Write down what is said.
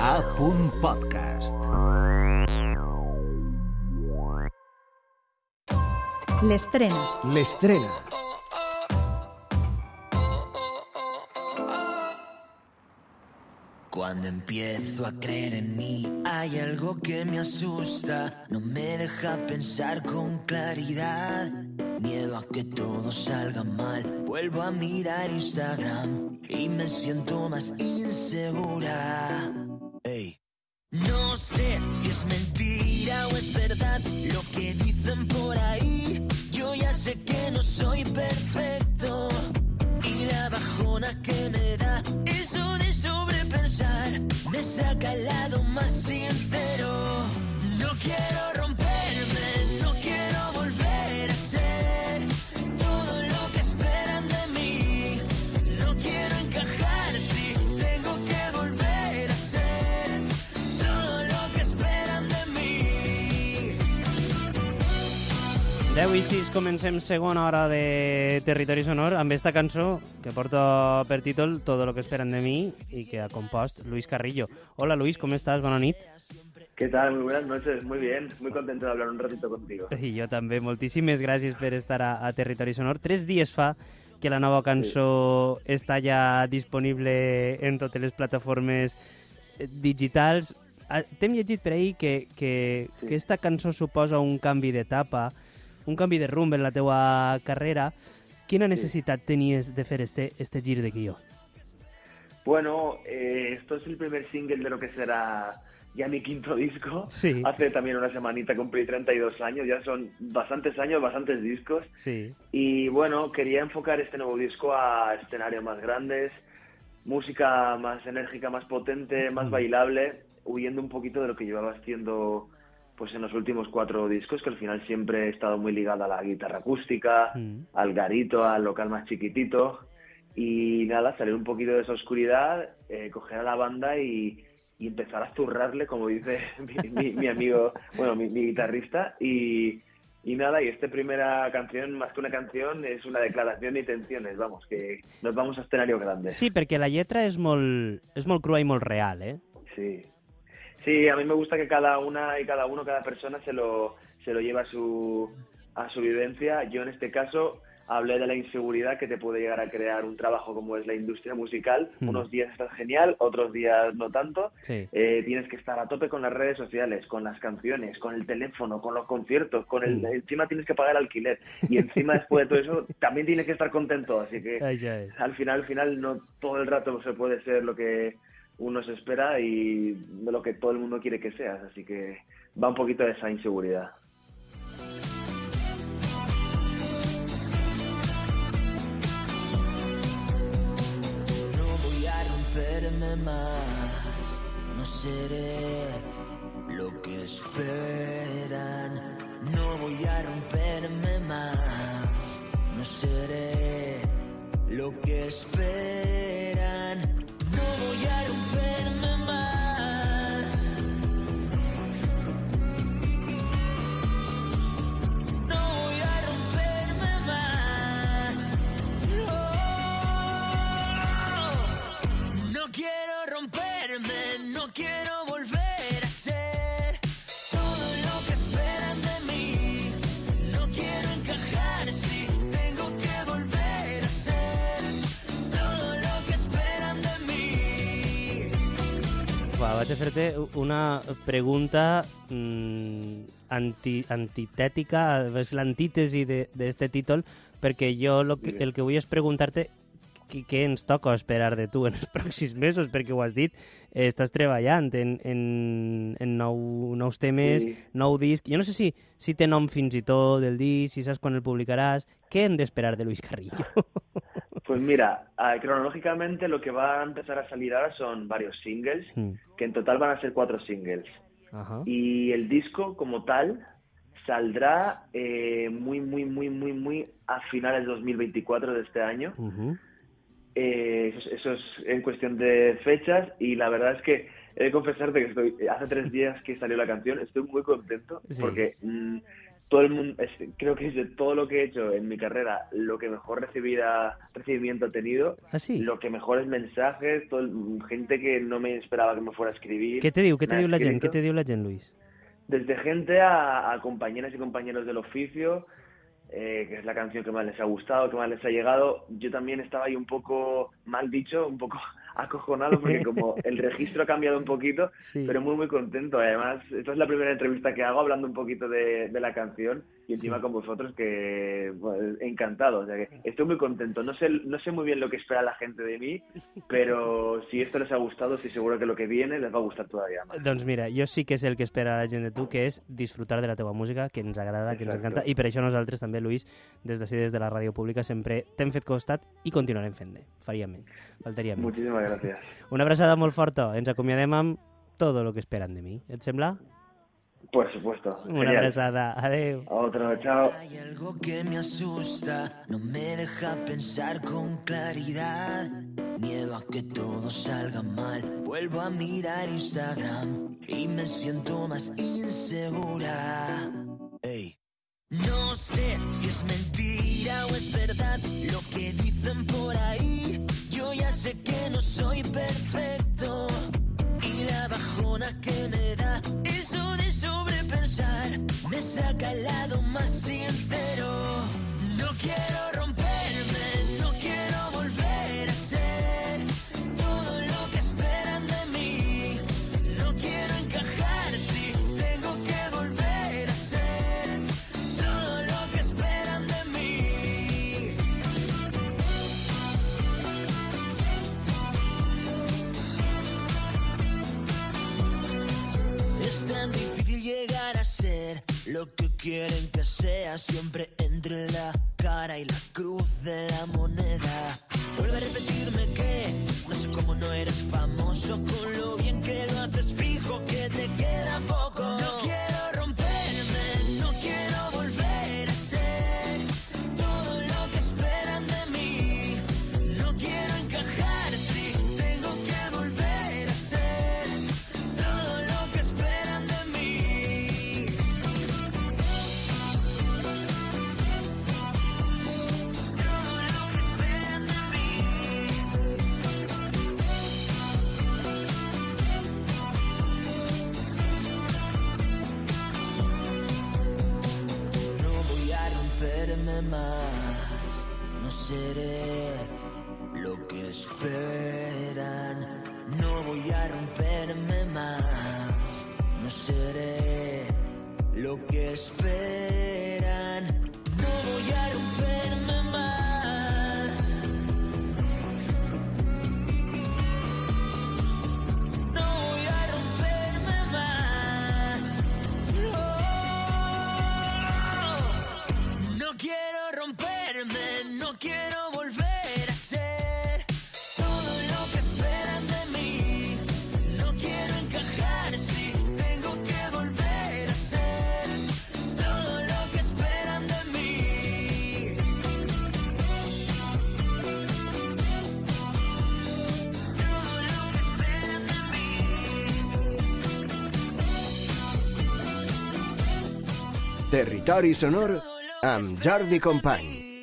A. Podcast. L'estrena. L'estrena. Cuando empiezo a creer en mí, hay algo que me asusta, no me deja pensar con claridad. Miedo a que todo salga mal, vuelvo a mirar Instagram y me siento más insegura. No sé si es mentira o es verdad lo que dicen por ahí. Yo ya sé que no soy perfecto y la bajona que me da eso de sobrepensar me saca al lado más sincero. No quiero 10 i 6 comencem segona hora de Territori Sonor amb esta cançó que porta per títol Todo lo que esperan de mi i que ha compost Luis Carrillo. Hola Luis, com estàs? Bona nit. ¿Qué tal? Muy buenas noches, muy bien. Muy contento de hablar un ratito contigo. I jo també. Moltíssimes gràcies per estar a, a Territori Sonor. Tres dies fa que la nova cançó sí. està ja disponible en totes les plataformes eh, digitals. Ah, T'hem llegit per ahir que, que, Sí. que esta cançó suposa un canvi d'etapa, un canvi de rumb en la teua carrera. Quina necessitat tenies de fer este, este gir de guió? Bueno, eh, esto es el primer single de lo que será ya mi quinto disco. Sí. Hace también una semanita cumplí 32 años, ya son bastantes años, bastantes discos. Sí. Y bueno, quería enfocar este nuevo disco a escenarios más grandes, música más enérgica, más potente, más bailable, huyendo un poquito de lo que llevaba haciendo pues en los últimos cuatro discos, que al final siempre he estado muy ligada a la guitarra acústica, Mm. al garito, al local más chiquitito. Y nada, salir un poquito de esa oscuridad, eh, coger a la banda y, y empezar a zurrarle, como dice mi, mi- mi amigo, bueno, mi, mi guitarrista. Y, y nada, y esta primera canción, más que una canción, es una declaración de intenciones, vamos, que nos vamos a escenario grande. Sí, perquè la lletra és molt, és molt crua i molt real, eh? Sí. Sí, a mí me gusta que cada una y cada uno, cada persona se lo, se lo lleva a su, a su vivencia. Yo en este caso hablé de la inseguridad que te puede llegar a crear un trabajo como es la industria musical. Mm. Unos días estás genial, otros días no tanto. Sí. Eh, tienes que estar a tope con las redes sociales, con las canciones, con el teléfono, con los conciertos, con el Mm. encima tienes que pagar alquiler y encima después de todo eso también tienes que estar contento, así que al final, al final no todo el rato se puede ser lo que uno se espera y de lo que todo el mundo quiere que seas, así que va un poquito de esa inseguridad. No voy a romperme más, no seré lo que esperan. No voy a romperme más, no seré lo que esperan. Va, vaig a fer-te una pregunta mm, anti, antitètica, és l'antítesi de- d'este títol, perquè jo lo que, el que vull és preguntar-te què, què ens toca esperar de tu en els pròxims mesos, perquè ho has dit, eh, estàs treballant en, en, en nou, nous temes, Sí. nou disc. Jo no sé si, si té nom fins i tot del disc, si saps quan el publicaràs. Què hem d'esperar de Luis Carrillo? Pues mira, ah, cronológicamente lo que va a empezar a salir ahora son varios singles, Mm. que en total van a ser cuatro singles. Ajá. Y el disco como tal saldrá eh, muy, muy, muy, muy, muy a finales de 2024 de este año. Eh, eso, es- eso es en cuestión de fechas y la verdad es que he de confesarte que estoy hace tres días que salió la canción, estoy muy contento Sí. porque mm, todo el mundo, es- creo que es de todo lo que he hecho en mi carrera, lo que mejor recibida, recibimiento ha tenido, Ah, sí? lo que mejores mensajes, todo el- gente que no me esperaba que me fuera a escribir. Què te diu? Què te diu la escrito. Què te diu la gent, Luis? Desde gente a, a compañeras y compañeros del oficio, eh, que es la canción que más les ha gustado, que más les ha llegado. Yo también estaba ahí un poco, mal dicho, un poco acojonado porque como el registro ha cambiado un poquito, Sí. pero muy muy contento. Además, esta es la primera entrevista que hago hablando un poquito de, de la canción y encima Sí. con vosotros que bueno, encantado. O sea que estoy muy contento. No sé, no sé muy bien lo que espera la gente de mí, pero si esto les ha gustado, estoy seguro que lo que viene les va a gustar todavía más. Doncs mira, jo sí que és el que espera la gent de tu, que és disfrutar de la teua música, que ens agrada, que ens encanta, i per això nosaltres també, Luis, des d'ací, des de la ràdio pública, sempre t'hem fet costat i continuarem fent-ne. Faria menys, faltaria menys. Muchísimas gracias. Una abraçada molt forta, ens acomiadem amb todo lo que esperan de mi. Et sembla? Por supuesto. Una abraçada, adeu. Otro, chao. Hay algo que me asusta, no me deja pensar con claridad. Miedo a que todo salga mal. Vuelvo a mirar Instagram y me siento más insegura. Ey. No sé si es mentira o es verdad lo que lo que quieren que sea, siempre entre la cara y la cruz de la moneda. Vuelve a repetirme que no sé cómo no eres famoso con lo bien que lo haces, fijo que romperme más, no seré lo que esperan. No voy a romperme más, no seré lo que esperan. No voy a romperme más. No voy a romperme más. No, no quiero quiero volver a ser todo lo que esperan de mí. No quiero encajar si tengo que volver a ser todo lo que esperan de mí. Todo lo que esperan de mí. Territori sonor amb Jordi Company.